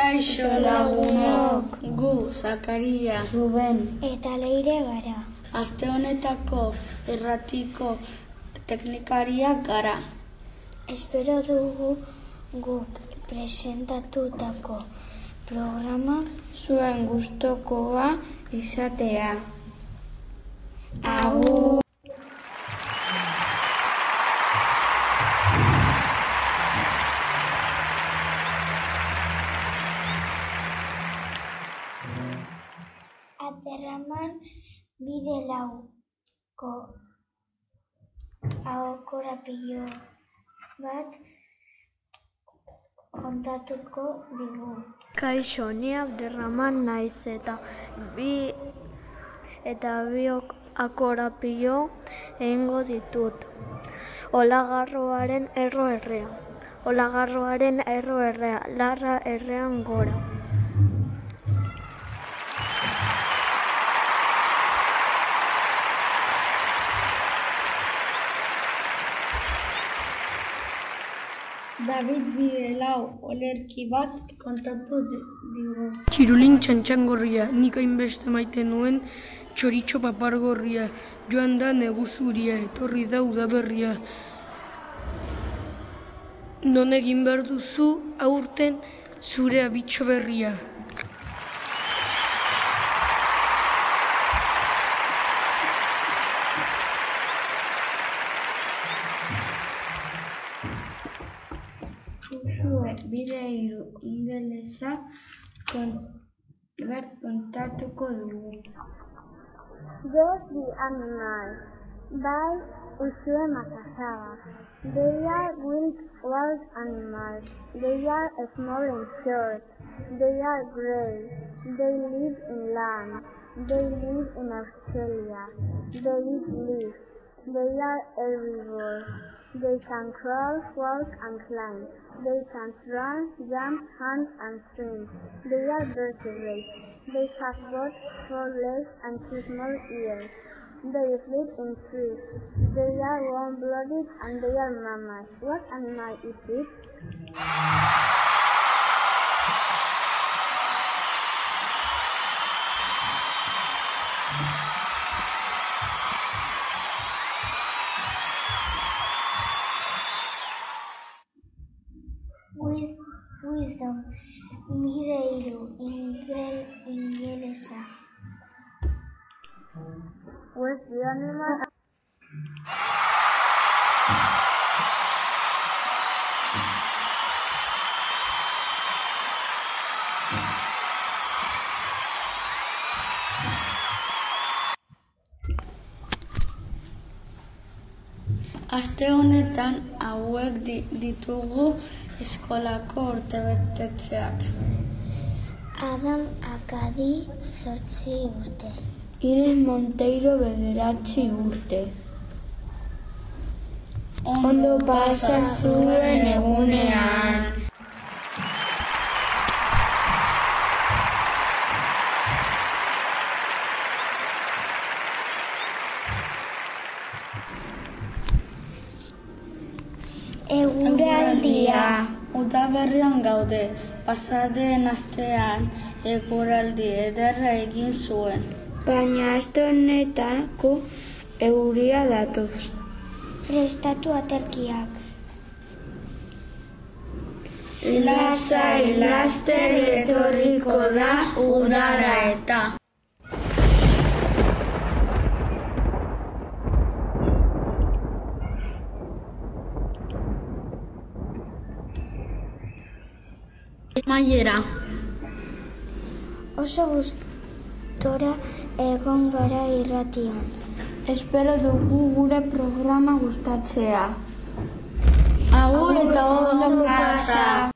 Kaixo lagunok, gu, Zakaria, Ruben, Eta leire gara. aste honetako erratiko teknikariak gara. Espero dugu guk presentatutako programa zuen gustokoa izatea. Agur. Bide lauko ahokorapilo bat kontatuko digu. Kaixo, ni Abderraman naiz eta bi eta biok akorapio egingo ditut. Olagarroaren erro errea. Olagarroaren erro errea, larra errean gora. David Bidelau olerki bat kontatu di- digu. Txirulin txantxangorria, nik hainbeste maite nuen txoritxo papargorria, joan da neguzuria, etorri da udaberria. Non egin behar duzu aurten zure abitxo berria. Kon- bat kontatuko dugu. Those the animals by Ushua Makasawa. They are wild, wild animals. They are small and short. They are gray. They live in land. They live in Australia. They leaves. They are herbivores. They can crawl, walk, and climb. They can run, jump, hunt, and swim. They are vertebrates. They have both four legs and two small ears. They sleep in trees. They are warm-blooded and they are mammals. What animal is it? Wisdom hiru ingel, ingelesa. What's Aste honetan hauek di- ditugu eskolako urtebetetzeak. Adam Akadi zortzi urte. Iren Monteiro bederatzi urte. Ondo pasa zuen egunean. Eguraldia. Udaberrian gaude, pasadeen astean eguraldi ederra egin zuen. Baina aste honetako euria datoz. Prestatu aterkiak. Lasai laster etorriko da udara eta. Maiera, Oso gustora egon gara irratian. Espero dugu gure programa gustatzea. agur eta ondo pasa.